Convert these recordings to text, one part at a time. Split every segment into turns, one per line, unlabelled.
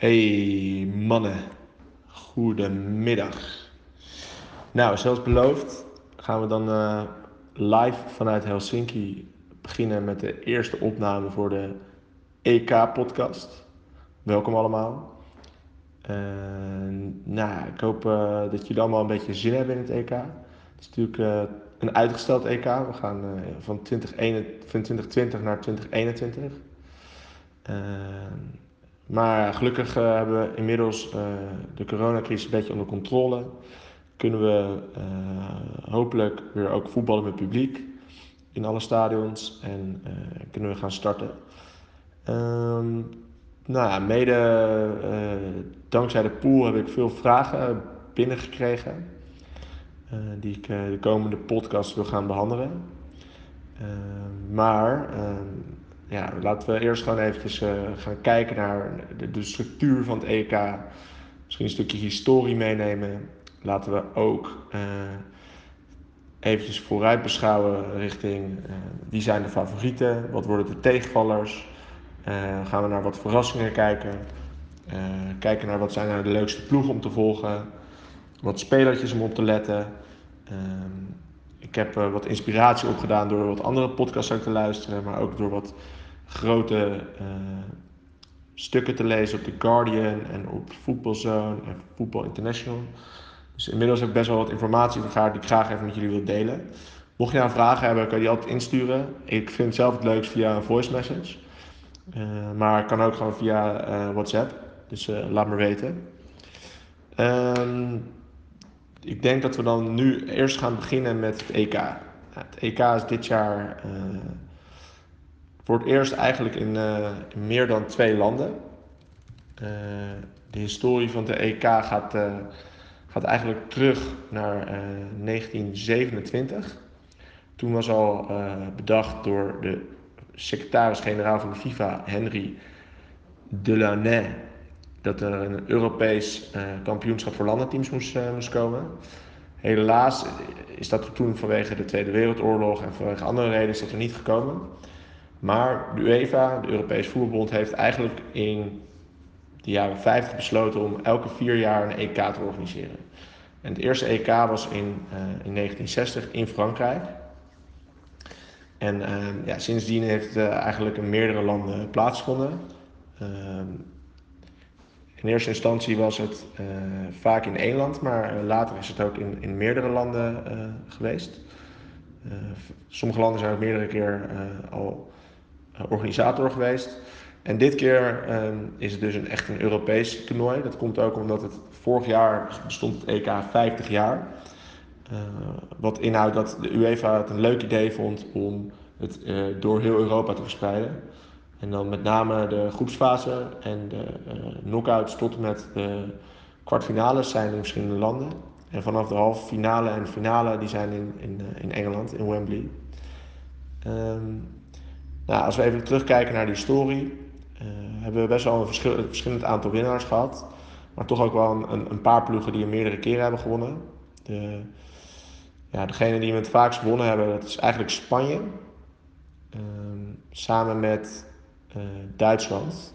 Hey mannen, goedemiddag. Nou, zoals beloofd gaan we dan uh, live vanuit Helsinki beginnen met de eerste opname voor de EK-podcast. Welkom allemaal. Uh, nou, ik hoop uh, dat jullie allemaal een beetje zin hebben in het EK. Het is natuurlijk een uitgesteld EK. We gaan van, 2021, van 2020 naar 2021. Maar gelukkig uh, hebben we inmiddels uh, de coronacrisis een beetje onder controle. Kunnen we uh, hopelijk weer ook voetballen met publiek in alle stadions en kunnen we gaan starten. Um, nou ja, mede dankzij de pool heb ik veel vragen binnengekregen. die ik de komende podcast wil gaan behandelen. Ehm, maar ehm, ja, laten we eerst gewoon eventjes uh, gaan kijken naar de, structuur van het EK. Misschien een stukje historie meenemen. Laten we ook uh, eventjes vooruit beschouwen richting uh, wie zijn de favorieten, wat worden de tegenvallers. gaan we naar wat verrassingen kijken. kijken naar wat zijn nou de leukste ploegen om te volgen. Wat spelertjes om op te letten. Ehm, ik heb wat inspiratie opgedaan door wat andere podcasts te luisteren, maar ook door wat grote uh, stukken te lezen op The Guardian en op Football Zone en Football International. Dus inmiddels heb ik best wel wat informatie vergaard die ik graag even met jullie wil delen. Mocht je nou vragen hebben, kan je die altijd insturen. Ik vind zelf het leukst via een voice message. Uh, maar kan ook gewoon via uh, WhatsApp. Dus laat me weten. Um, ik denk dat we dan nu eerst gaan beginnen met het EK. Het EK is dit jaar voor het eerst eigenlijk in, uh, in meer dan twee landen. Uh, de historie van de EK gaat, uh, gaat eigenlijk terug naar 1927. Toen was al bedacht door de secretaris-generaal van de FIFA, Henry Delaunay, dat er een Europees kampioenschap voor landenteams moest, moest komen. Helaas is dat toen vanwege de Tweede Wereldoorlog en vanwege andere redenen is dat er niet gekomen. Maar de UEFA, de Europese Voetbalbond, heeft eigenlijk in de jaren 50 besloten om elke vier jaar een EK te organiseren. En het eerste EK was in, uh, in 1960 in Frankrijk. En uh, ja, sindsdien heeft het uh, eigenlijk in meerdere landen plaatsgevonden. Ehm, in eerste instantie was het vaak in één land, maar later is het ook in, in meerdere landen geweest. sommige landen zijn ook meerdere keer al organisator geweest. En dit keer ehm, is het dus een, echt een Europees toernooi. Dat komt ook omdat het vorig jaar bestond het EK 50 jaar. Uh, wat inhoudt dat de UEFA het een leuk idee vond om het uh, door heel Europa te verspreiden. En dan met name de groepsfase en de uh, knockouts tot en met de kwartfinales zijn in verschillende landen. En vanaf de halve finale en finale die zijn in, in, in Engeland, in Wembley. Um, nou, als we even terugkijken naar die historie, uh, hebben we best wel een, verschil, een verschillend aantal winnaars gehad. Maar toch ook wel een, een, paar ploegen die er meerdere keren hebben gewonnen. De, ja, degene die we het vaakst gewonnen hebben, dat is eigenlijk Spanje. Uh, samen met uh, Duitsland.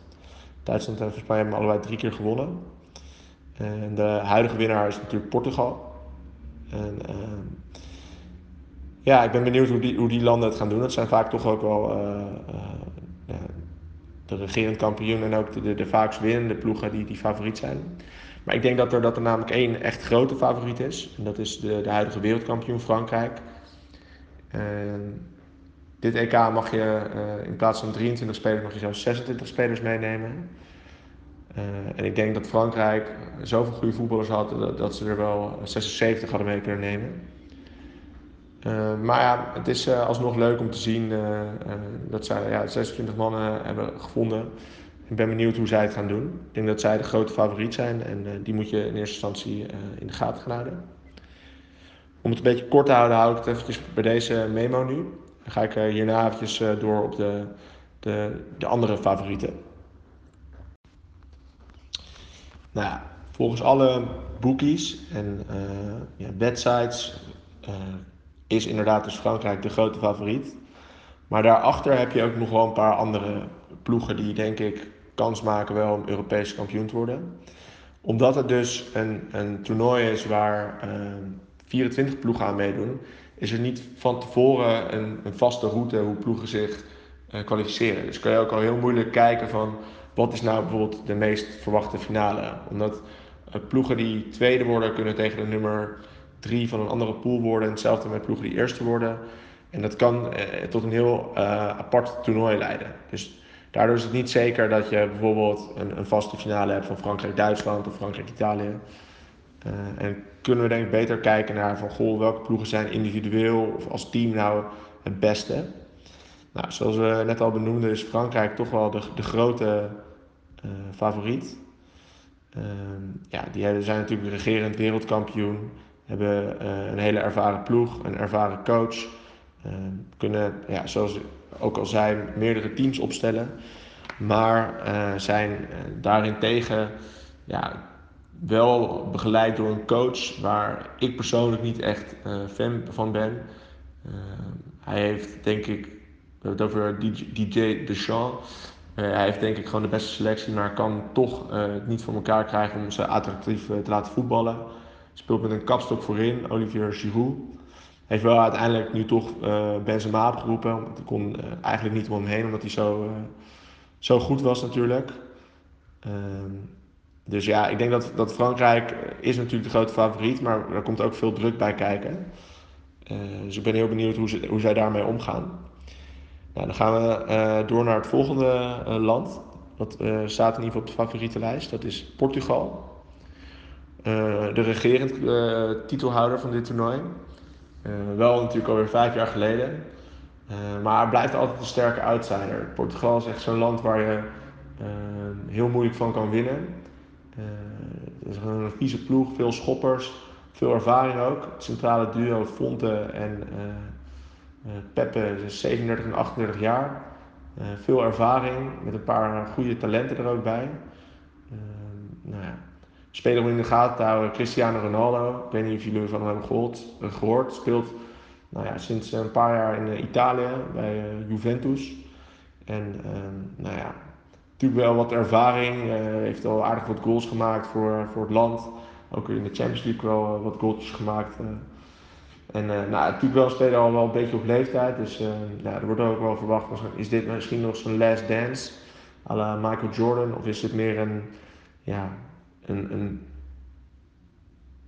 Duitsland en Spanje hebben allebei drie keer gewonnen. En de huidige winnaar is natuurlijk Portugal. En, ehm, ja, ik ben benieuwd hoe die, hoe die landen het gaan doen. Het zijn vaak toch ook wel uh, uh, de regerend kampioen en ook de, de, vaakst winnende ploegen die, die favoriet zijn. Maar ik denk dat er, dat er namelijk één echt grote favoriet is. En dat is de, de huidige wereldkampioen Frankrijk. dit EK mag je uh, in plaats van 23 spelers, mag je zelfs 26 spelers meenemen. en ik denk dat Frankrijk zoveel goede voetballers had dat, dat ze er wel 76 hadden mee kunnen nemen. Uh, maar ja, het is uh, alsnog leuk om te zien uh, dat zij ja, 26 mannen hebben gevonden. Ik ben benieuwd hoe zij het gaan doen. Ik denk dat zij de grote favoriet zijn en die moet je in eerste instantie in de gaten gaan houden. Om het een beetje kort te houden, hou ik het eventjes bij deze memo nu. Dan ga ik hierna eventjes door op de, de, de andere favorieten. Nou, volgens alle bookies en ja, websites is inderdaad dus Frankrijk de grote favoriet. Maar daarachter heb je ook nog wel een paar andere ploegen die denk ik kans maken wel om Europees kampioen te worden. Omdat het dus een, een toernooi is waar 24 ploegen aan meedoen, is er niet van tevoren een, vaste route hoe ploegen zich kwalificeren. Dus kan je ook al heel moeilijk kijken van wat is nou bijvoorbeeld de meest verwachte finale. Omdat ploegen die tweede worden kunnen tegen de nummer drie van een andere pool worden. hetzelfde met ploegen die eerste worden. En dat kan eh, tot een heel uh, apart toernooi leiden. Dus daardoor is het niet zeker dat je bijvoorbeeld een, een vaste finale hebt van Frankrijk-Duitsland of Frankrijk-Italië. Uh, en kunnen we denk ik beter kijken naar van goh, welke ploegen zijn individueel of als team nou het beste. Nou, zoals we net al benoemden is Frankrijk toch wel de, de grote favoriet. ja, die zijn natuurlijk regerend wereldkampioen hebben uh, een hele ervaren ploeg, een ervaren coach. Uh, kunnen, ja, zoals ook al zei, meerdere teams opstellen. Maar uh, zijn daarin tegen ja, wel begeleid door een coach waar ik persoonlijk niet echt fan van ben. hij heeft denk ik, we hebben het over DJ Deschamps. hij heeft denk ik gewoon de beste selectie, maar kan toch niet voor elkaar krijgen om ze attractief te laten voetballen. Speelt met een kapstok voorin, Olivier Giroud. Heeft wel uiteindelijk nu toch uh, Benzema opgeroepen. Want hij kon uh, eigenlijk niet om hem heen, omdat hij zo, uh, zo goed was natuurlijk. Ehm, dus ja, ik denk dat, dat Frankrijk is natuurlijk de grote favoriet, maar er komt ook veel druk bij kijken. dus ik ben heel benieuwd hoe, ze, hoe zij daarmee omgaan. Nou, dan gaan we door naar het volgende land. Dat staat in ieder geval op de favoriete lijst. Dat is Portugal. Eh, de regerend uh, titelhouder van dit toernooi. Uh, wel natuurlijk alweer vijf jaar geleden. maar blijft altijd een sterke outsider. Portugal is echt zo'n land waar je heel moeilijk van kan winnen. het is een vieze ploeg, veel schoppers, veel ervaring ook. Het centrale duo Fonte en Pepe is 37 en 38 jaar. veel ervaring, met een paar goede talenten er ook bij. nou ja, speler in de gaten te Cristiano Ronaldo. Ik weet niet of jullie van hem gehoord. Eh. Speelt nou ja, sinds een paar jaar in eh, Italië bij Juventus. En ehm, nou ja, natuurlijk wel wat ervaring. Heeft al aardig wat goals gemaakt voor, voor het land. Ook in de Champions League wel wat goaltjes gemaakt. en nou, natuurlijk wel speler al wel een beetje op leeftijd. Dus ja, er wordt ook wel verwacht, is dit misschien nog zijn last dance? à la Michael Jordan? Of is het meer een, ja, een, een,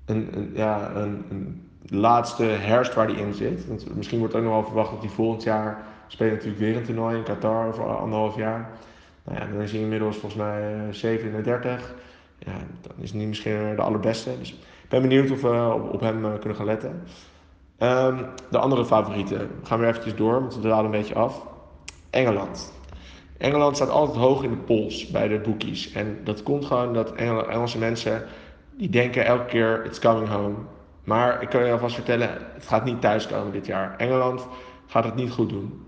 een, ja, een, laatste herfst waar hij in zit. Want misschien wordt ook nog wel verwacht dat hij volgend jaar speelt natuurlijk weer een toernooi in Qatar over anderhalf jaar. Nou ja, dan is hij inmiddels volgens mij 37. Eh, ja, dan is hij niet misschien de allerbeste. Dus ik ben benieuwd of we op, hem eh, kunnen gaan letten. Um, de andere favorieten. Gaan we eventjes door, want we dwalen een beetje af. Engeland. Engeland staat altijd hoog in de pols bij de bookies. En dat komt gewoon dat Engelse mensen die denken elke keer it's coming home. Maar ik kan je alvast vertellen, het gaat niet thuiskomen dit jaar. Engeland gaat het niet goed doen.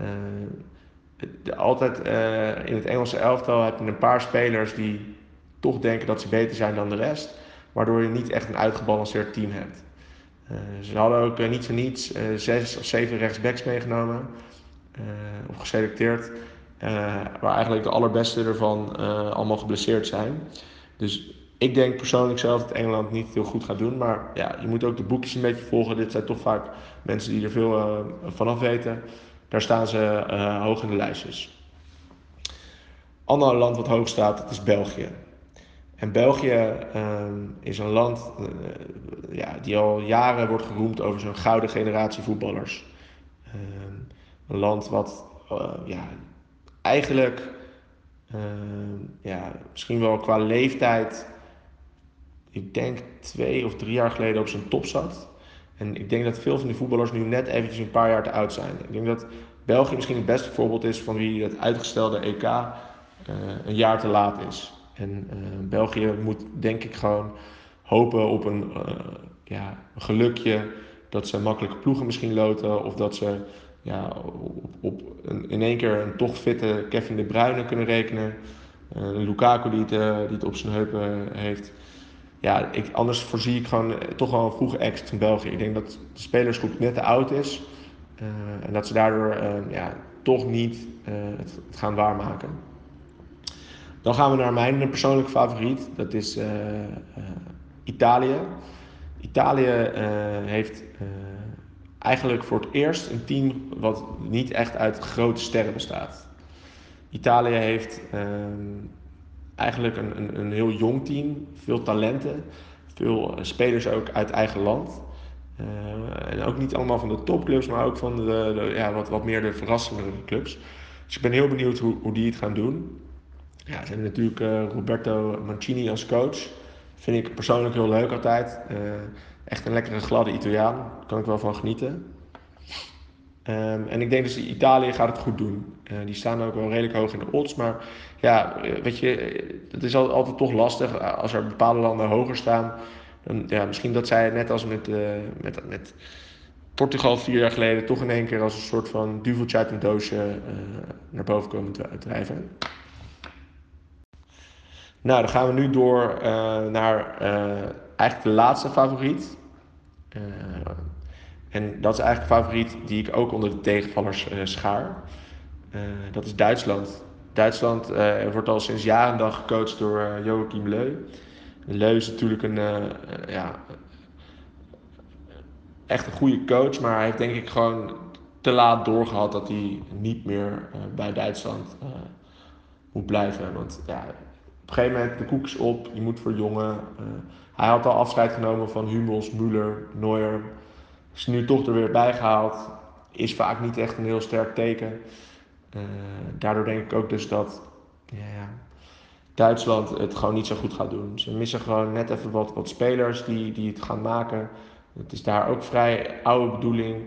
Uh, altijd uh, in het Engelse elftal heb je een paar spelers die toch denken dat ze beter zijn dan de rest. Waardoor je niet echt een uitgebalanceerd team hebt. Uh, ze hadden ook niet voor niets zes of zeven rechtsbacks meegenomen. of geselecteerd. Uh, waar eigenlijk de allerbeste ervan uh, allemaal geblesseerd zijn. Dus ik denk persoonlijk zelf dat Engeland niet heel goed gaat doen. Maar ja, je moet ook de boekjes een beetje volgen. Dit zijn toch vaak mensen die er veel uh, vanaf weten. Daar staan ze hoog in de lijstjes. Ander land wat hoog staat, dat is België. En België is een land ja, die al jaren wordt geroemd over zo'n gouden generatie voetballers. een land wat ja, eigenlijk uh, ja, misschien wel qua leeftijd, ik denk twee of drie jaar geleden op zijn top zat. En ik denk dat veel van die voetballers nu net eventjes een paar jaar te oud zijn. Ik denk dat België misschien het beste voorbeeld is van wie het uitgestelde EK uh, een jaar te laat is. En uh, België moet denk ik gewoon hopen op een, ja, een gelukje dat ze makkelijke ploegen misschien loten of dat ze ja, op, in één keer een toch fitte Kevin de Bruyne kunnen rekenen. Uh, Lukaku die het, uh, die op zijn heupen heeft. Ja, ik, anders voorzie ik gewoon toch wel een vroege exit van België. Ik denk dat de spelersgroep net te oud is. En dat ze daardoor ja, toch niet het, het, gaan waarmaken. Dan gaan we naar mijn persoonlijke favoriet. Dat is Italië. Italië heeft eigenlijk voor het eerst een team wat niet echt uit grote sterren bestaat. Italië heeft ehm, eigenlijk een, een, een, heel jong team, veel talenten, veel spelers ook uit eigen land. Uh, en ook niet allemaal van de topclubs, maar ook van de, ja, wat, wat meer de verrassende clubs. Dus ik ben heel benieuwd hoe, hoe die het gaan doen. Ja, ze hebben natuurlijk uh, Roberto Mancini als coach. Vind ik persoonlijk heel leuk altijd. Echt een lekkere gladde Italiaan. Daar kan ik wel van genieten. Um, en ik denk dus Italië gaat het goed doen. Uh, die staan ook wel redelijk hoog in de odds. Maar ja, weet je, het is altijd toch lastig als er bepaalde landen hoger staan. Dan, ja, misschien dat zij net als met, met, met Portugal vier jaar geleden toch in één keer als een soort van duveltje uit een doosje naar boven komen drijven. Nou, dan gaan we nu door naar eigenlijk de laatste favoriet. Uh, en dat is eigenlijk een favoriet die ik ook onder de tegenvallers uh, schaar. Uh, dat is Duitsland. Duitsland wordt al sinds jaren dag gecoacht door Joachim Leu. Leu is natuurlijk een, ja, echt een goede coach, maar hij heeft denk ik gewoon te laat doorgehad dat hij niet meer bij Duitsland moet blijven. Want ja, een gegeven moment de koek op, je moet voor jongen. Hij had al afscheid genomen van Hummels, Müller, Neuer. Is nu toch er weer bijgehaald. Is vaak niet echt een heel sterk teken. Uh, daardoor denk ik ook dus dat ja, Duitsland het gewoon niet zo goed gaat doen. Ze missen gewoon net even wat, wat spelers die, die het gaan maken. Het is daar ook vrij oude bedoeling.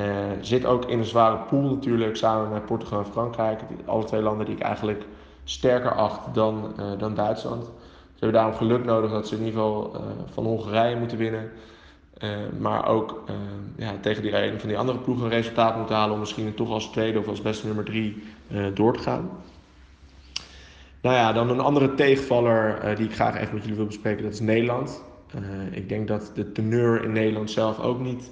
Uh, zit ook in een zware pool natuurlijk, samen met Portugal en Frankrijk. Alle twee landen die ik eigenlijk sterker acht dan, uh, dan Duitsland. Ze hebben daarom geluk nodig dat ze in ieder geval uh, van Hongarije moeten winnen. Uh, maar ook ja, tegen die, een van die andere ploegen een resultaat moeten halen om misschien toch als tweede of als beste nummer drie door te gaan. Nou ja, dan een andere tegenvaller die ik graag even met jullie wil bespreken, dat is Nederland. ik denk dat de teneur in Nederland zelf ook niet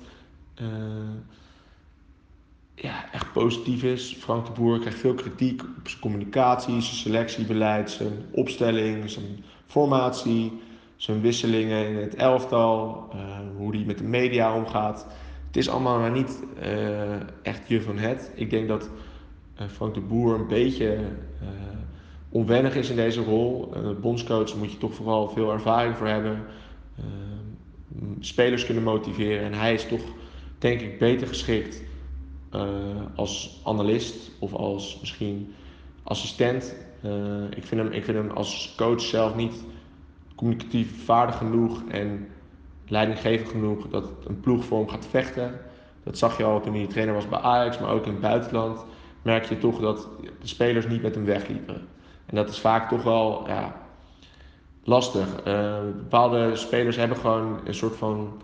ja, echt positief is. Frank de Boer krijgt veel kritiek op zijn communicatie, zijn selectiebeleid, zijn opstelling, zijn formatie, zijn wisselingen in het elftal, uh, hoe hij met de media omgaat. Het is allemaal maar niet uh, echt je van het. Ik denk dat uh, Frank de Boer een beetje onwennig is in deze rol. bondscoach moet je toch vooral veel ervaring voor hebben. spelers kunnen motiveren en hij is toch denk ik beter geschikt als analist of als misschien assistent uh, ik, vind hem, ik vind hem als coach zelf niet communicatief vaardig genoeg en leidinggevend genoeg dat een ploeg voor hem gaat vechten. Dat zag je al toen hij trainer was bij Ajax, maar ook in het buitenland merk je toch dat de spelers niet met hem wegliepen. En dat is vaak toch wel ja, lastig. Uh, bepaalde spelers hebben gewoon een soort van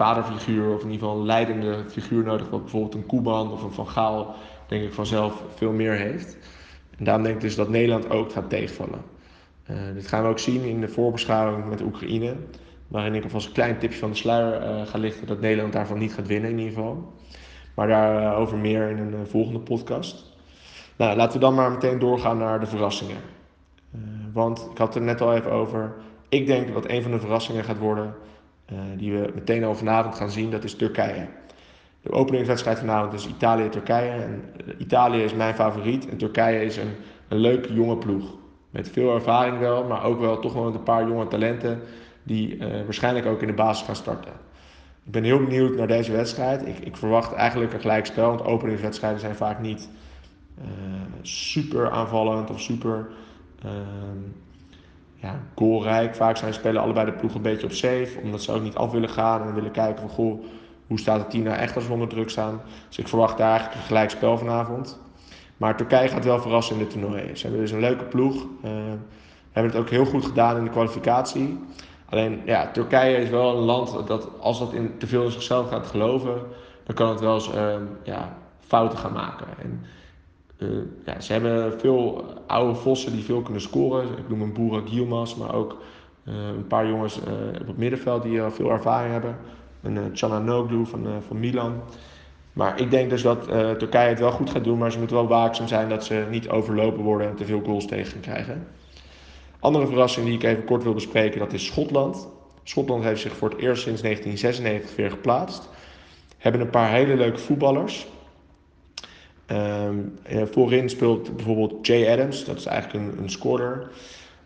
vaderfiguur, of in ieder geval een leidende figuur nodig, wat bijvoorbeeld een Koeman of een Van Gaal, denk ik vanzelf veel meer heeft. En daarom denk ik dus dat Nederland ook gaat tegenvallen. Uh, dit gaan we ook zien in de voorbeschouwing met Oekraïne. Waarin ik alvast een klein tipje van de sluier uh, ga lichten dat Nederland daarvan niet gaat winnen in ieder geval. Maar daarover meer in een volgende podcast. Nou, laten we dan maar meteen doorgaan naar de verrassingen. want ik had het er net al even over. Ik denk dat een van de verrassingen gaat worden die we meteen al vanavond gaan zien, dat is Turkije. De openingswedstrijd vanavond is Italië-Turkije. En eh, Italië is mijn favoriet en Turkije is een, een leuke jonge ploeg. Met veel ervaring wel, maar ook wel toch wel een paar jonge talenten die uh, waarschijnlijk ook in de basis gaan starten. Ik ben heel benieuwd naar deze wedstrijd. Ik, ik verwacht eigenlijk een gelijkspel, want openingswedstrijden zijn vaak niet super aanvallend of super uh, ja, goalrijk. Vaak zijn spelen allebei de ploegen een beetje op safe, omdat ze ook niet af willen gaan en willen kijken van goh, hoe staat het team nou echt als we onder druk staan. Dus ik verwacht daar eigenlijk een gelijk spel vanavond. Maar Turkije gaat wel verrassen in dit toernooi. Ze hebben dus een leuke ploeg. Uh, hebben het ook heel goed gedaan in de kwalificatie. Alleen, ja, Turkije is wel een land dat als dat in, te veel in zichzelf gaat geloven, dan kan het wel eens uh, ja, fouten gaan maken. En, uh, ja, ze hebben veel oude vossen die veel kunnen scoren. Ik noem een Boerak Yilmaz, maar ook een paar jongens op het middenveld die veel ervaring hebben. Een uh, Noglu van, van Milan. Maar ik denk dus dat Turkije het wel goed gaat doen, maar ze moeten wel waakzaam zijn dat ze niet overlopen worden en te veel goals tegen krijgen. Andere verrassing die ik even kort wil bespreken, dat is Schotland. Schotland heeft zich voor het eerst sinds 1996 weer geplaatst. Hebben een paar hele leuke voetballers. Um, voorin speelt bijvoorbeeld Jay Adams, dat is eigenlijk een, een scorer.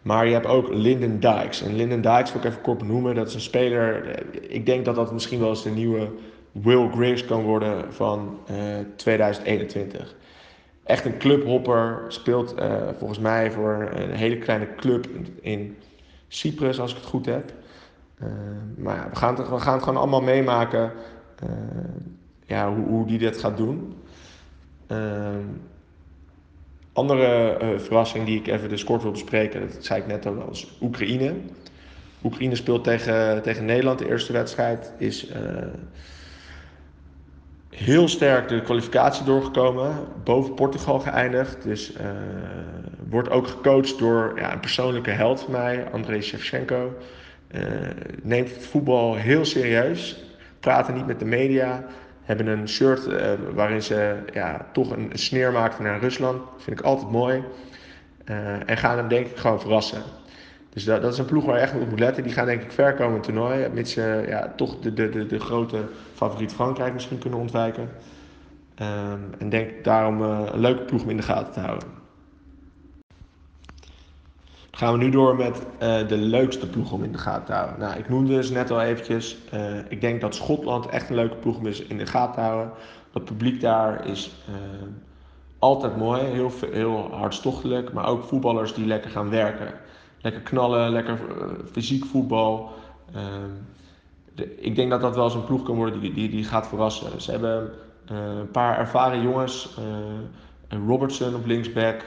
Maar je hebt ook Lyndon Dykes. En Lyndon Dykes wil ik even kort benoemen. Dat is een speler. Eh, ik denk dat dat misschien wel eens de nieuwe Will Griggs kan worden van uh, eh, 2021. Echt een clubhopper. Speelt uh, volgens mij voor een hele kleine club in Cyprus, als ik het goed heb. Uh, maar ja, we gaan, het, gaan het gewoon allemaal meemaken ja, hoe, hoe die dit gaat doen. Ehm, andere uh, verrassing die ik even dus kort wil bespreken, dat zei ik net al, is Oekraïne. Oekraïne speelt tegen, tegen Nederland. De eerste wedstrijd is uh, heel sterk de kwalificatie doorgekomen. Boven Portugal geëindigd. Dus uh, wordt ook gecoacht door ja, een persoonlijke held van mij, Andrei Shevchenko. neemt het voetbal heel serieus. Praten niet met de media hebben een shirt uh, waarin ze ja, toch een, sneer maakten naar Rusland. Dat vind ik altijd mooi. Uh, en gaan hem denk ik gewoon verrassen. Dus dat, dat, is een ploeg waar je echt op moet letten. Die gaan denk ik ver komen in het toernooi. Mits ze ja, toch de, de, de, de grote favoriet Frankrijk misschien kunnen ontwijken. Um, en denk daarom uh, een leuke ploeg om in de gaten te houden gaan we nu door met uh, de leukste ploeg om in de gaten te houden. Nou, ik noemde ze net al eventjes. Uh, ik denk dat Schotland echt een leuke ploeg is in de gaten te houden. Het publiek daar is uh, altijd mooi, heel, heel hartstochtelijk. Maar ook voetballers die lekker gaan werken. Lekker knallen, lekker fysiek voetbal. De, ik denk dat dat wel eens een ploeg kan worden die, die, die gaat verrassen. Ze hebben een paar ervaren jongens. Robertson op linksback.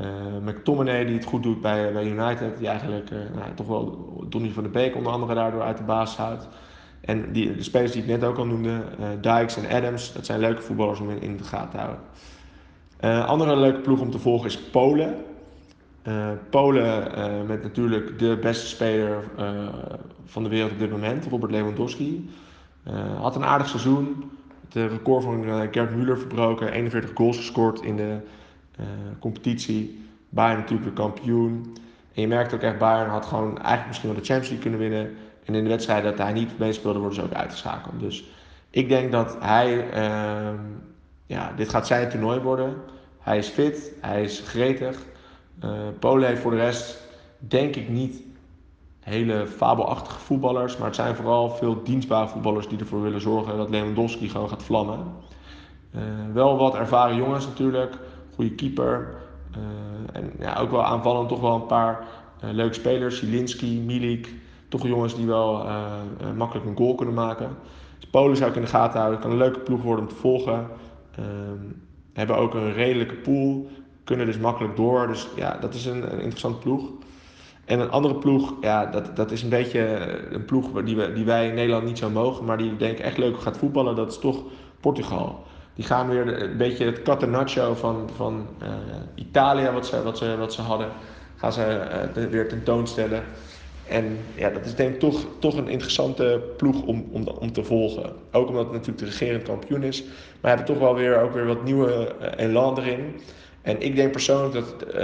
Uh, McTominay die het goed doet bij, bij United, die eigenlijk uh, nou, toch wel Donny van de Beek onder andere daardoor uit de baas houdt. En die, de spelers die ik net ook al noemde, uh, Dykes en Adams, dat zijn leuke voetballers om in, de gaten te houden. Uh, andere leuke ploeg om te volgen is Polen. Polen met natuurlijk de beste speler van de wereld op dit moment, Robert Lewandowski. had een aardig seizoen. Het record van Gerd Müller verbroken, 41 goals gescoord in de uh, competitie. Bayern natuurlijk de kampioen. En je merkt ook echt, Bayern had gewoon eigenlijk misschien wel de Champions League kunnen winnen. En in de wedstrijd dat hij niet meespeelde, worden ze ook uitgeschakeld. Dus ik denk dat hij, uh, ja, dit gaat zijn toernooi worden. Hij is fit, hij is gretig. Uh, Polen heeft voor de rest, denk ik niet, hele fabelachtige voetballers. Maar het zijn vooral veel dienstbare voetballers die ervoor willen zorgen dat Lewandowski gewoon gaat vlammen. Uh, wel wat ervaren jongens natuurlijk goede keeper. Uh, en ja, ook wel aanvallend toch wel een paar uh, leuke spelers. Zielinski, Milik. Toch jongens die wel uh, makkelijk een goal kunnen maken. Dus Polen zou ik in de gaten houden. Kan een leuke ploeg worden om te volgen. Ehm, hebben ook een redelijke pool. Kunnen dus makkelijk door. Dus ja, dat is een, een interessante ploeg. En een andere ploeg, ja, dat, dat is een beetje een ploeg die, we, die wij in Nederland niet zo mogen. Maar die denk ik echt leuk gaat voetballen. Dat is toch Portugal die gaan weer een beetje het catenaccio van, van uh, Italië, wat ze, wat, ze, wat ze hadden, gaan ze uh, weer tentoonstellen. En ja, dat is denk ik toch, toch een interessante ploeg om, om, om te volgen. Ook omdat het natuurlijk de regerend kampioen is. Maar hebben toch wel weer, ook weer wat nieuwe uh, elan erin. En ik denk persoonlijk dat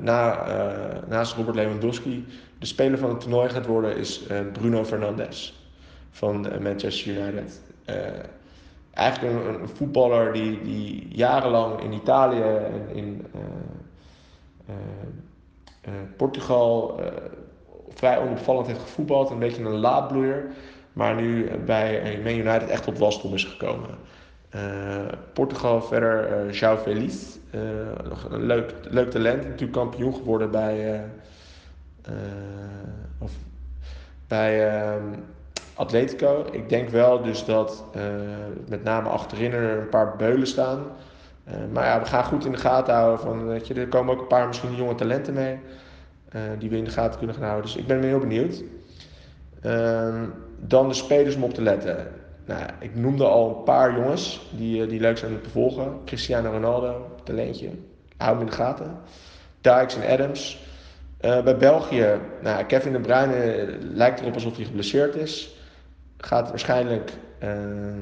na, naast Robert Lewandowski de speler van het toernooi gaat worden is Bruno Fernandes van Manchester United eigenlijk een, een, voetballer die, die jarenlang in Italië en in uh, uh, uh, Portugal vrij onopvallend heeft gevoetbald. Een beetje een laadbloeier. Maar nu bij Man United echt tot wasdom is gekomen. Portugal verder João Feliz. een leuk, leuk talent. Natuurlijk kampioen geworden bij... of bij ehm, Atletico. Ik denk wel dus dat uh, met name achterin er een paar beulen staan. Uh, maar ja, we gaan goed in de gaten houden. Van, weet je, er komen ook een paar misschien jonge talenten mee. Uh, die we in de gaten kunnen gaan houden. Dus ik ben heel benieuwd. Ehm, dan de spelers om op te letten. Nou, ik noemde al een paar jongens die, die leuk zijn om te volgen. Cristiano Ronaldo, talentje. Hou hem in de gaten. Dykes en Adams. bij België, nou, Kevin de Bruyne lijkt erop alsof hij geblesseerd is gaat waarschijnlijk ehm,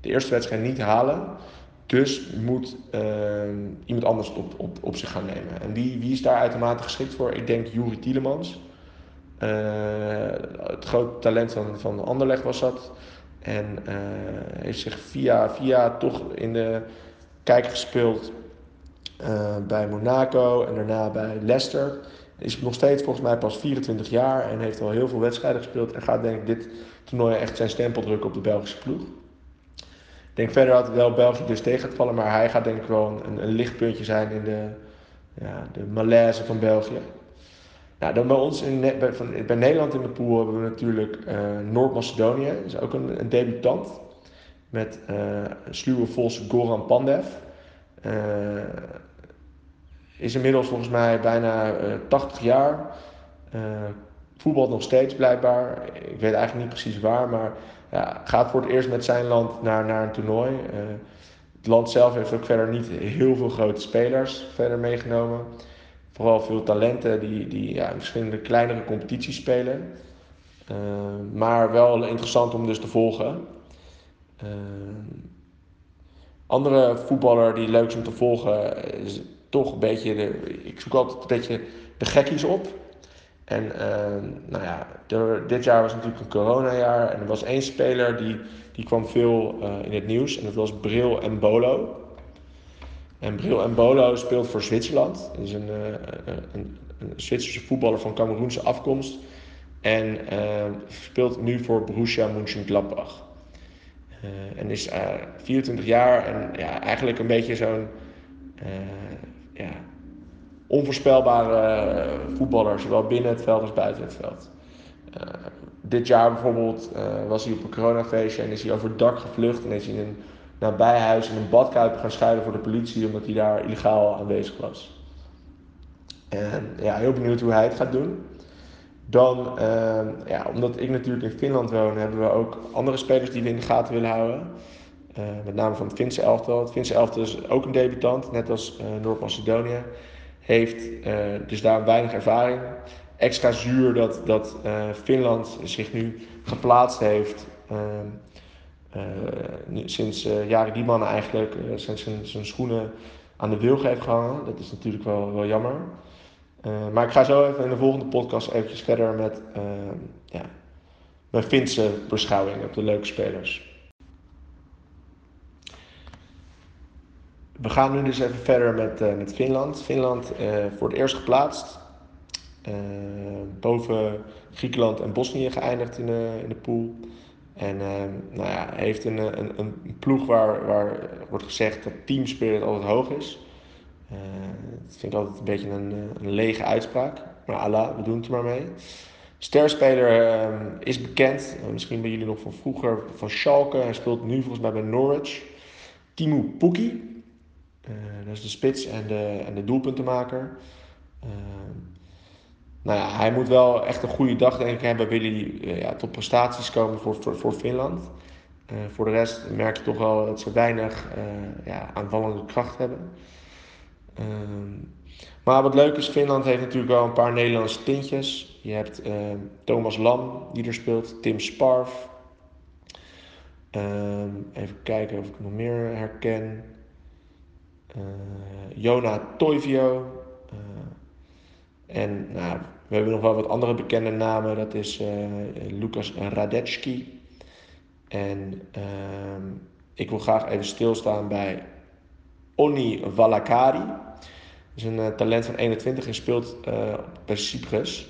de eerste wedstrijd niet halen. Dus moet ehm, iemand anders op, op, op zich gaan nemen. En wie, wie is daar uitermate geschikt voor? Ik denk Juri Tielemans. Uh, het grote talent van, van Anderlecht was dat. En uh, heeft zich via, via toch in de kijker gespeeld uh, bij Monaco en daarna bij Leicester. Is nog steeds volgens mij pas 24 jaar en heeft al heel veel wedstrijden gespeeld. En gaat denk ik dit toernooi echt zijn stempel drukken op de Belgische ploeg. Ik denk verder dat wel België dus tegen gaat vallen, maar hij gaat denk ik wel een, een lichtpuntje zijn in de, ja, de malaise van België. Nou, dan bij ons in, bij, van, bij Nederland in de pool hebben we natuurlijk uh, Noord-Macedonië. Is ook een, een debutant. Met uh, sluwe Vos Goran Pandev. Uh, is inmiddels volgens mij bijna 80 jaar. voetbalt nog steeds blijkbaar. Ik weet eigenlijk niet precies waar, maar ja, gaat voor het eerst met zijn land naar, naar een toernooi. het land zelf heeft ook verder niet heel veel grote spelers verder meegenomen vooral veel talenten die, die ja, in verschillende kleinere competities spelen. Maar wel interessant om dus te volgen. Andere voetballer die leuk is om te volgen is toch een beetje, ik zoek altijd een beetje de gekkies op. En uh, nou ja, dit jaar was natuurlijk een coronajaar en er was één speler die, die kwam veel in het nieuws en dat was Bril en Bolo. En Bril Mbolo speelt voor Zwitserland. Is een, uh, een, een, Zwitserse voetballer van Cameroense afkomst. En uh, speelt nu voor Borussia Mönchengladbach. Uh, en is 24 jaar en ja, eigenlijk een beetje zo'n ja, onvoorspelbare voetballer, zowel binnen het veld als buiten het veld. dit jaar bijvoorbeeld was hij op een coronafeestje en is hij over het dak gevlucht en is hij in een nabijhuis in een badkuip gaan schuilen voor de politie omdat hij daar illegaal aanwezig was. En ja, heel benieuwd hoe hij het gaat doen. Dan, ja, omdat ik natuurlijk in Finland woon, hebben we ook andere spelers die we in de gaten willen houden. Uh, met name van het Finse elftal. Het Finse elftal is ook een debutant, net als uh, Noord-Macedonië. Heeft dus daar weinig ervaring. Extra zuur dat, dat Finland zich nu geplaatst heeft ehm, sinds jaren die man eigenlijk zijn, zijn, zijn, schoenen aan de wilg heeft gehangen. Dat is natuurlijk wel, wel jammer. maar ik ga zo even in de volgende podcast eventjes verder met ja, mijn Finse beschouwing op de leuke spelers. We gaan nu dus even verder met, met Finland. Finland voor het eerst geplaatst. boven Griekenland en Bosnië geëindigd in de, in de pool. En uh, nou ja, heeft een, een, een ploeg waar, waar wordt gezegd dat teamspirit altijd hoog is. Uh, dat vind ik altijd een beetje een, een lege uitspraak. Maar Allah, we doen het er maar mee. Sterspeler uh, is bekend, uh, misschien bij jullie nog van vroeger, van Schalke. Hij speelt nu volgens mij bij Norwich. Timo Pukki, uh, dat is de spits en de, en de doelpuntenmaker. Nou ja, hij moet wel echt een goede dag denk ik hebben. Wil hij eh, ja, tot prestaties komen voor, voor, voor Finland. Voor de rest merk je toch wel dat ze weinig ja, aanvallende kracht hebben. Uh, maar wat leuk is, Finland heeft natuurlijk wel een paar Nederlandse tintjes. Je hebt ehm, Thomas Lam die er speelt, Tim Sparf. Ehm, even kijken of ik nog meer herken. Jona Toivio. en nou, we hebben nog wel wat andere bekende namen. Dat is uh, Lucas Radetski. En uh, ik wil graag even stilstaan bij Onni Valakari. Dat is een talent van 21 en speelt bij Cyprus.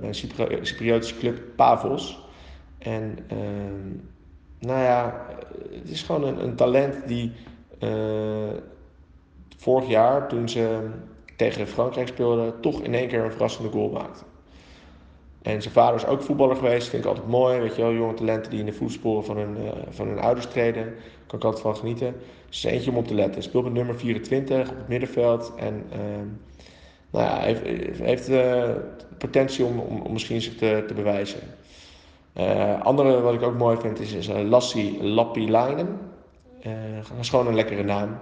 bij een Cypri Cypriotische club Pavos. En ehm, nou ja, het is gewoon een talent die vorig jaar toen ze tegen Frankrijk speelde, toch in één keer een verrassende goal maakte. En zijn vader is ook voetballer geweest, vind ik altijd mooi. Weet je wel, jonge talenten die in de voetsporen van hun, uh, van hun ouders treden. Kan ik altijd van genieten. Dus eentje om op te letten. Speelt met nummer 24 op het middenveld. En uh, nou ja, heeft, heeft uh, potentie om, om, misschien zich te, te bewijzen. Andere wat ik ook mooi vind is, is Lassie Lappilainen. Dat is gewoon een lekkere naam.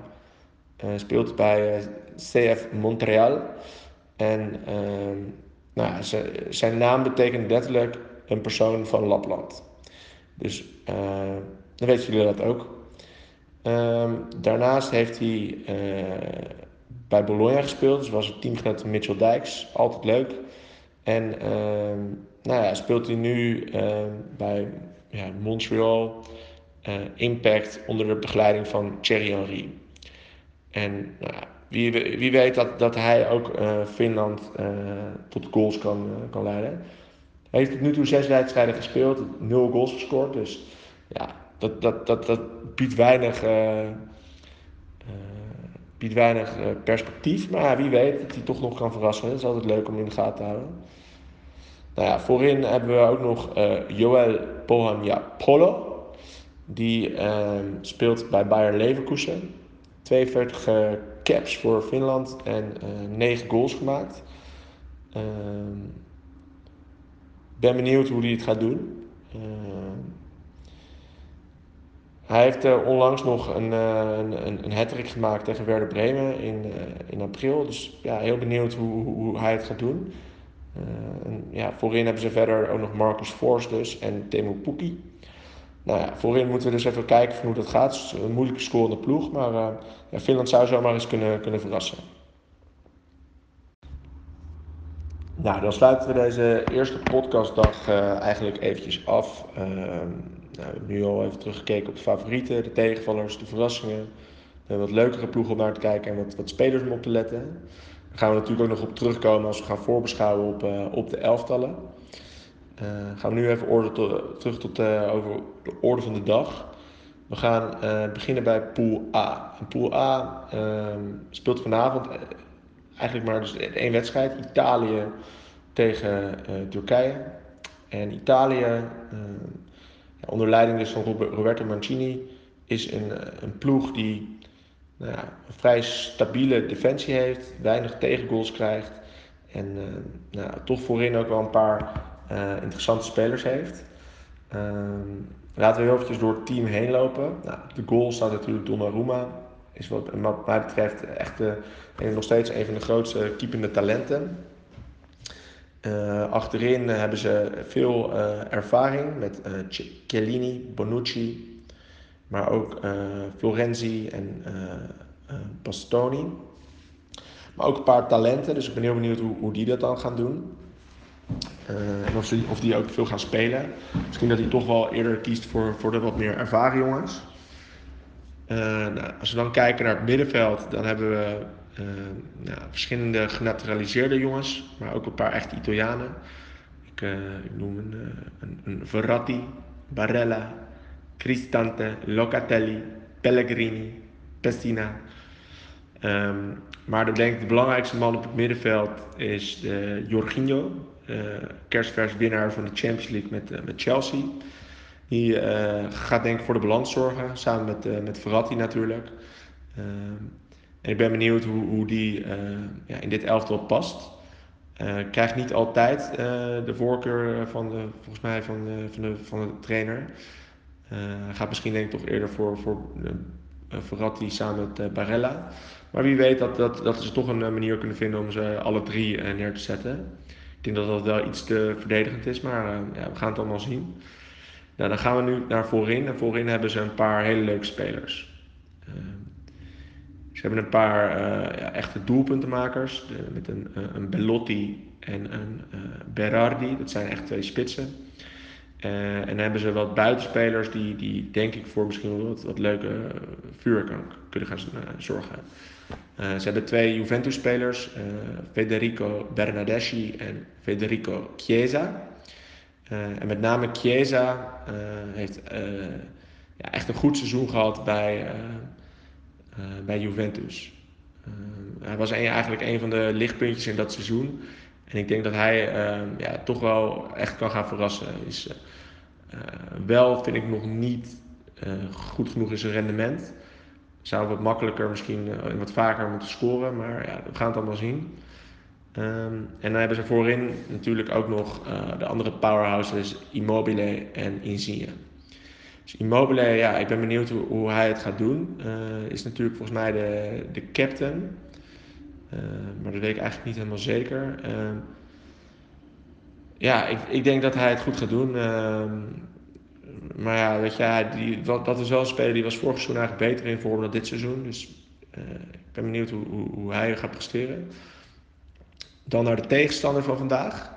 speelt bij CF Montreal. En ehm, nou zijn naam betekent letterlijk een persoon van Lapland. Dus dan weten jullie dat ook. Ehm, daarnaast heeft hij bij Bologna gespeeld. Dus was het teamgenoot Mitchell Dijks. Altijd leuk. En ehm, nou ja, speelt hij nu bij ja, Montreal Impact onder de begeleiding van Thierry Henry. En nou, wie, wie weet dat, dat hij ook uh, Finland uh, tot goals kan, kan leiden. Hij heeft tot nu toe zes wedstrijden gespeeld, nul goals gescoord. Dus ja, dat, dat, dat, dat biedt weinig biedt weinig perspectief. Maar wie weet dat hij toch nog kan verrassen. Dat is altijd leuk om in de gaten te houden. Nou ja, voorin hebben we ook nog Joel Polo. Die uh, speelt bij Bayer Leverkusen. 42 uh, caps voor Finland en 9 goals gemaakt. Ehm, ben benieuwd hoe hij het gaat doen. Ehm, hij heeft uh, onlangs nog een, uh, een, een hat gemaakt tegen Werder Bremen in, in april. Dus ja, heel benieuwd hoe, hoe hij het gaat doen. En, ja, voorin hebben ze verder ook nog Marcus Force dus en Temu Pukki. Nou ja, voorin moeten we dus even kijken hoe dat gaat. Het is een moeilijke scorende ploeg, maar ja, Finland zou zomaar eens kunnen, kunnen verrassen. Nou, dan sluiten we deze eerste podcastdag eigenlijk eventjes af. Ehm, nou, we hebben nu al even teruggekeken op de favorieten, de tegenvallers, de verrassingen. wat leukere ploegen om naar te kijken en wat, wat spelers om op te letten. Daar gaan we natuurlijk ook nog op terugkomen als we gaan voorbeschouwen op, uh, op de elftallen. Uh, gaan we nu even orde terug tot, uh, over de orde van de dag. We gaan beginnen bij Pool A. En Pool A ehm, speelt vanavond eigenlijk maar dus één wedstrijd. Italië tegen Turkije. En Italië ehm, onder leiding dus van Roberto Mancini is een, eh, een ploeg die nou ja, een vrij stabiele defensie heeft, weinig tegengoals krijgt en nou, toch voorin ook wel een paar uh, interessante spelers heeft. Uh, laten we heel eventjes door het team heen lopen. Nou, de goal staat natuurlijk Donnarumma. Is wat, mij betreft echt de, nog steeds een van de grootste keepende talenten. Uh, achterin hebben ze veel uh, ervaring met uh, Chiellini, Bonucci, maar ook Florenzi en Bastoni. Maar ook een paar talenten, dus ik ben heel benieuwd hoe, hoe die dat dan gaan doen. En of, of die ook veel gaan spelen. Misschien dat hij toch wel eerder kiest voor, voor de wat meer ervaren jongens. Nou, als we dan kijken naar het middenveld, dan hebben we uh, nou, verschillende genaturaliseerde jongens, maar ook een paar echte Italianen. Ik, ik noem een, een, Verratti, Barella, Cristante, Locatelli, Pellegrini, Pessina. Um, maar de, denk ik de belangrijkste man op het middenveld is Jorginho, kerstvers winnaar van de Champions League met, met Chelsea. Die gaat denk ik voor de balans zorgen, samen met, met Verratti natuurlijk. Uh, en ik ben benieuwd hoe, hoe die uh, ja, in dit elftal past. Uh, krijgt niet altijd uh, de voorkeur van de, volgens mij van van de, van de trainer. Hij gaat misschien denk ik toch eerder voor, voor Verratti samen met Barella. Maar wie weet dat, dat, dat ze toch een manier kunnen vinden om ze alle drie neer te zetten. Ik denk dat dat wel iets te verdedigend is, maar ja, we gaan het allemaal zien. Nou, dan gaan we nu naar voorin. En voorin hebben ze een paar hele leuke spelers. Ze hebben een paar uh, ja, echte doelpuntenmakers. Met een, een Bellotti en een Berardi. Dat zijn echt twee spitsen. En dan hebben ze wat buitenspelers die, die denk ik voor misschien wel wat, wat leuke vuur kan, kunnen gaan zorgen. ze hebben twee Juventus-spelers, Federico Bernardeschi en Federico Chiesa. en met name Chiesa heeft ja, echt een goed seizoen gehad bij eh, bij Juventus. Eh, hij was eigenlijk een van de lichtpuntjes in dat seizoen. En ik denk dat hij ja, toch wel echt kan gaan verrassen. Is, eh, wel vind ik nog niet goed genoeg in zijn rendement. Zou wat makkelijker misschien en wat vaker moeten scoren. Maar ja, we gaan het allemaal zien. Um, en dan hebben ze voorin natuurlijk ook nog de andere powerhouses Immobile en Insigne. Dus Immobile, ja, ik ben benieuwd hoe, hij het gaat doen. Is natuurlijk volgens mij de, de captain. Maar dat weet ik eigenlijk niet helemaal zeker. Uh, ja, ik, ik denk dat hij het goed gaat doen. maar ja, weet je, die, dat, is wel een speler die was vorig seizoen eigenlijk beter in vorm dan dit seizoen. Dus ik ben benieuwd hoe, hoe, hij gaat presteren. Dan naar de tegenstander van vandaag.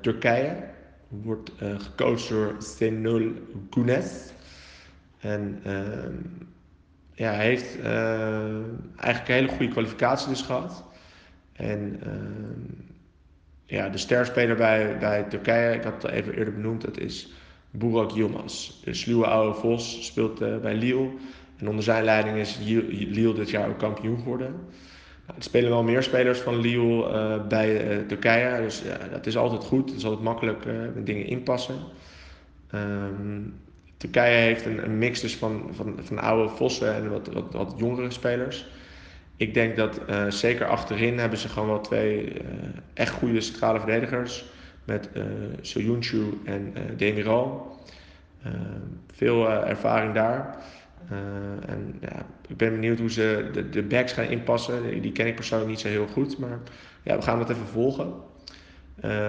Turkije wordt gecoacht door Senol Gunes. En ehm, ja, hij heeft eigenlijk een hele goede kwalificatie dus gehad. En ehm, ja, de sterspeler bij, bij Turkije, ik had het even eerder benoemd, dat is Burak Yilmaz. De sluwe oude Vos speelt uh, bij Lille. En onder zijn leiding is Lille dit jaar ook kampioen geworden. Nou, er spelen wel meer spelers van Lille uh, bij uh, Turkije. Dus dat is altijd goed. Het is altijd makkelijk met dingen inpassen. Um, Turkije heeft een, een, mix dus van, van, van oude Vossen en wat, wat, wat jongere spelers ik denk dat uh, zeker achterin hebben ze gewoon wel twee uh, echt goede centrale verdedigers. Met uh, Soyuncu en Demiral. veel ervaring daar. en ja, ik ben benieuwd hoe ze de, de backs gaan inpassen. Die ken ik persoonlijk niet zo heel goed. Maar ja, we gaan dat even volgen.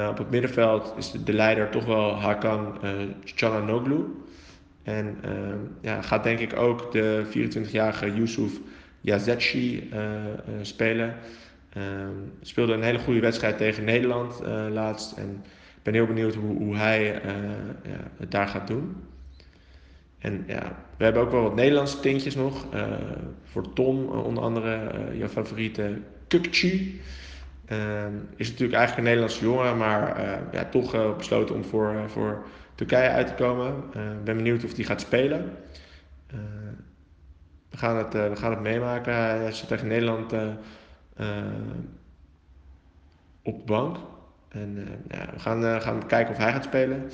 op het middenveld is de, de leider toch wel Hakan uh. En ja, gaat denk ik ook de 24-jarige Yusuf Yazeci uh, spelen. Ehm, speelde een hele goede wedstrijd tegen Nederland uh, laatst. En ik ben heel benieuwd hoe, hoe hij ja, het daar gaat doen. En ja, we hebben ook wel wat Nederlandse tintjes nog. voor Tom, onder andere jouw favoriete Kukci. Ehm, is natuurlijk eigenlijk een Nederlandse jongen, maar ja, toch besloten om voor, voor Turkije uit te komen. Ik ben benieuwd of hij gaat spelen we gaan het, uh, we gaan het meemaken. Hij zit tegen Nederland uh, op de bank. En we gaan, gaan kijken of hij gaat spelen.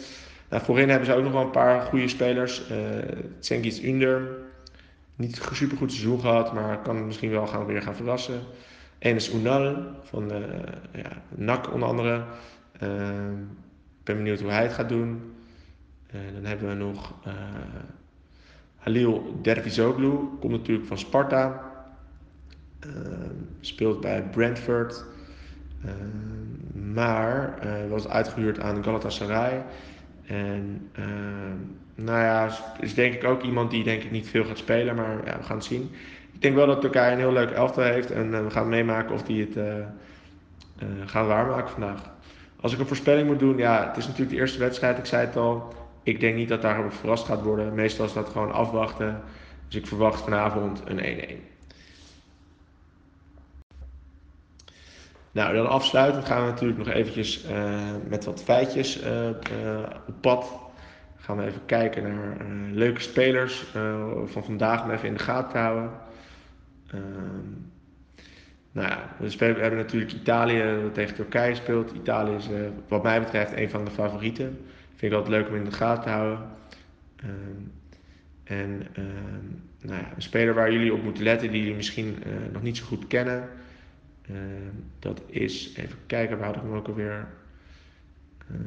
Nou, voorin hebben ze ook nog wel een paar goede spelers. Uh, Under. Niet super goed seizoen gehad, maar kan misschien wel gaan, weer gaan verrassen. Enes Unal van ja, NAC onder andere. Ik ben benieuwd hoe hij het gaat doen. dan hebben we nog Halil Dervizoglu komt natuurlijk van Sparta. Uh, speelt bij Brentford. Uh, maar uh, was uitgehuurd aan Galatasaray. En ehm, nou ja, is denk ik ook iemand die denk ik niet veel gaat spelen. Maar ja, we gaan het zien. Ik denk wel dat Turkije een heel leuk elftal heeft. En eh, we gaan meemaken of die het uh, gaat waarmaken vandaag. Als ik een voorspelling moet doen, ja, het is natuurlijk de eerste wedstrijd. Ik zei het al ik denk niet dat daarop verrast gaat worden. Meestal is dat gewoon afwachten. Dus ik verwacht vanavond een 1-1. Nou, dan afsluitend gaan we natuurlijk nog eventjes uh, met wat feitjes uh, uh, op pad. Gaan we even kijken naar leuke spelers van vandaag om even in de gaten te houden. Ehm, nou ja, we hebben natuurlijk Italië tegen Turkije speelt. Italië is wat mij betreft een van de favorieten. Vind ik altijd leuk om in de gaten te houden. Ehm, en ehm, nou ja, een speler waar jullie op moeten letten, die jullie misschien uh, nog niet zo goed kennen. Uh, dat is, even kijken, waar had ik hem ook alweer? Uh,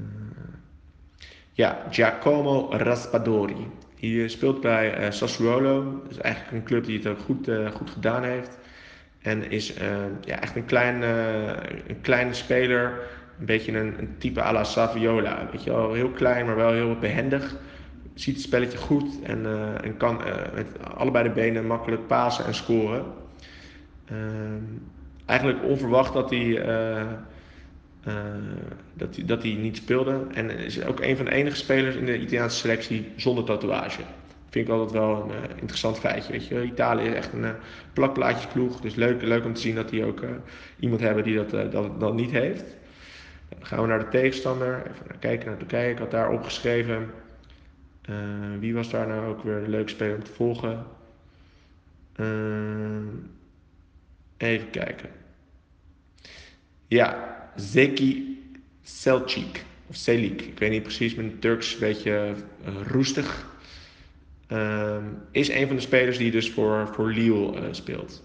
ja, Giacomo Raspadori. Die speelt bij Sassuolo. Dat is eigenlijk een club die het ook goed, goed gedaan heeft. En is ja, echt een, klein, een kleine speler een beetje een, een type à la Saviola. Weet je wel, heel klein, maar wel heel behendig. Ziet het spelletje goed en, en kan uh, met allebei de benen makkelijk pasen en scoren. Uh, eigenlijk onverwacht dat hij, uh, dat, hij, dat hij niet speelde. En is ook een van de enige spelers in de Italiaanse selectie zonder tatoeage. Vind ik altijd wel een interessant feitje. Weet je. Italië is echt een plakplaatjesploeg. Dus leuk, leuk om te zien dat die ook iemand hebben die dat, dat, dat niet heeft. Dan gaan we naar de tegenstander. Even kijken naar Turkije. Ik had daar opgeschreven. Uh, wie was daar nou ook weer de leuke speler om te volgen? Uh, even kijken. Ja, Zeki Selçuk. Of Selik. Ik weet niet precies. Mijn Turks een beetje uh, roestig. Uh, is een van de spelers die dus voor, voor Lille speelt.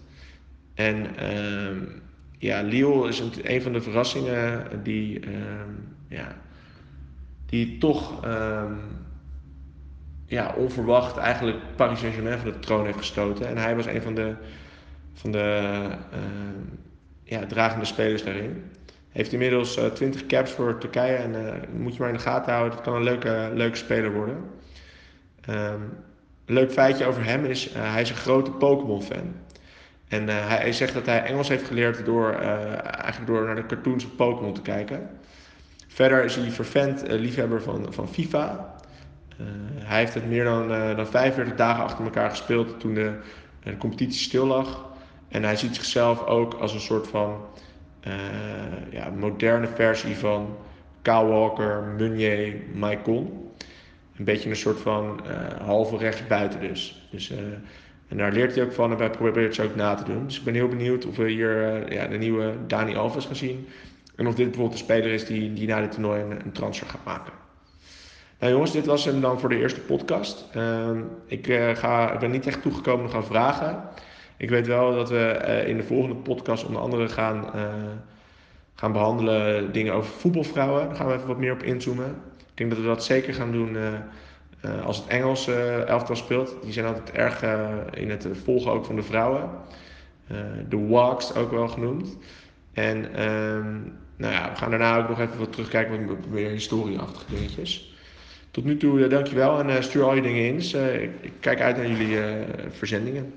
En ehm, ja, Lille is een, van de verrassingen die, um, ja, die toch um, ja, onverwacht eigenlijk Paris Saint-Germain van de troon heeft gestoten. En hij was een van de, van de uh, ja, dragende spelers daarin. Heeft inmiddels uh, 20 caps voor Turkije en uh, moet je maar in de gaten houden. Het kan een leuke, leuke speler worden. Ehm, een leuk feitje over hem is, uh, hij is een grote Pokémon-fan. En uh, hij zegt dat hij Engels heeft geleerd door, uh, eigenlijk door naar de cartoons van Pokémon te kijken. Verder is hij vervent liefhebber van, van FIFA. hij heeft het meer dan, dan 45 dagen achter elkaar gespeeld toen de, de competitie stil lag. En hij ziet zichzelf ook als een soort van ja, moderne versie van Kyle Walker, Meunier, Maicon een beetje een soort van uh, halve rechtsbuiten dus. dus en daar leert hij ook van en wij proberen het zo ook na te doen. Dus ik ben heel benieuwd of we hier uh, ja, de nieuwe Dani Alves gaan zien. En of dit bijvoorbeeld een speler is die, die na dit toernooi een, transfer gaat maken. Nou jongens, dit was hem dan voor de eerste podcast. Ehm, ik, ga, ik ben niet echt toegekomen nog aan vragen. Ik weet wel dat we in de volgende podcast onder andere gaan, gaan behandelen dingen over voetbalvrouwen. Daar gaan we even wat meer op inzoomen. Ik denk dat we dat zeker gaan doen uh, uh, als het Engelse uh, elftal speelt. Die zijn altijd erg in het volgen ook van de vrouwen. de walks ook wel genoemd. En um, nou ja, we gaan daarna ook nog even wat terugkijken met meer historieachtige dingetjes. Tot nu toe dankjewel en stuur al je dingen in. Dus, ik, ik, kijk uit naar jullie verzendingen.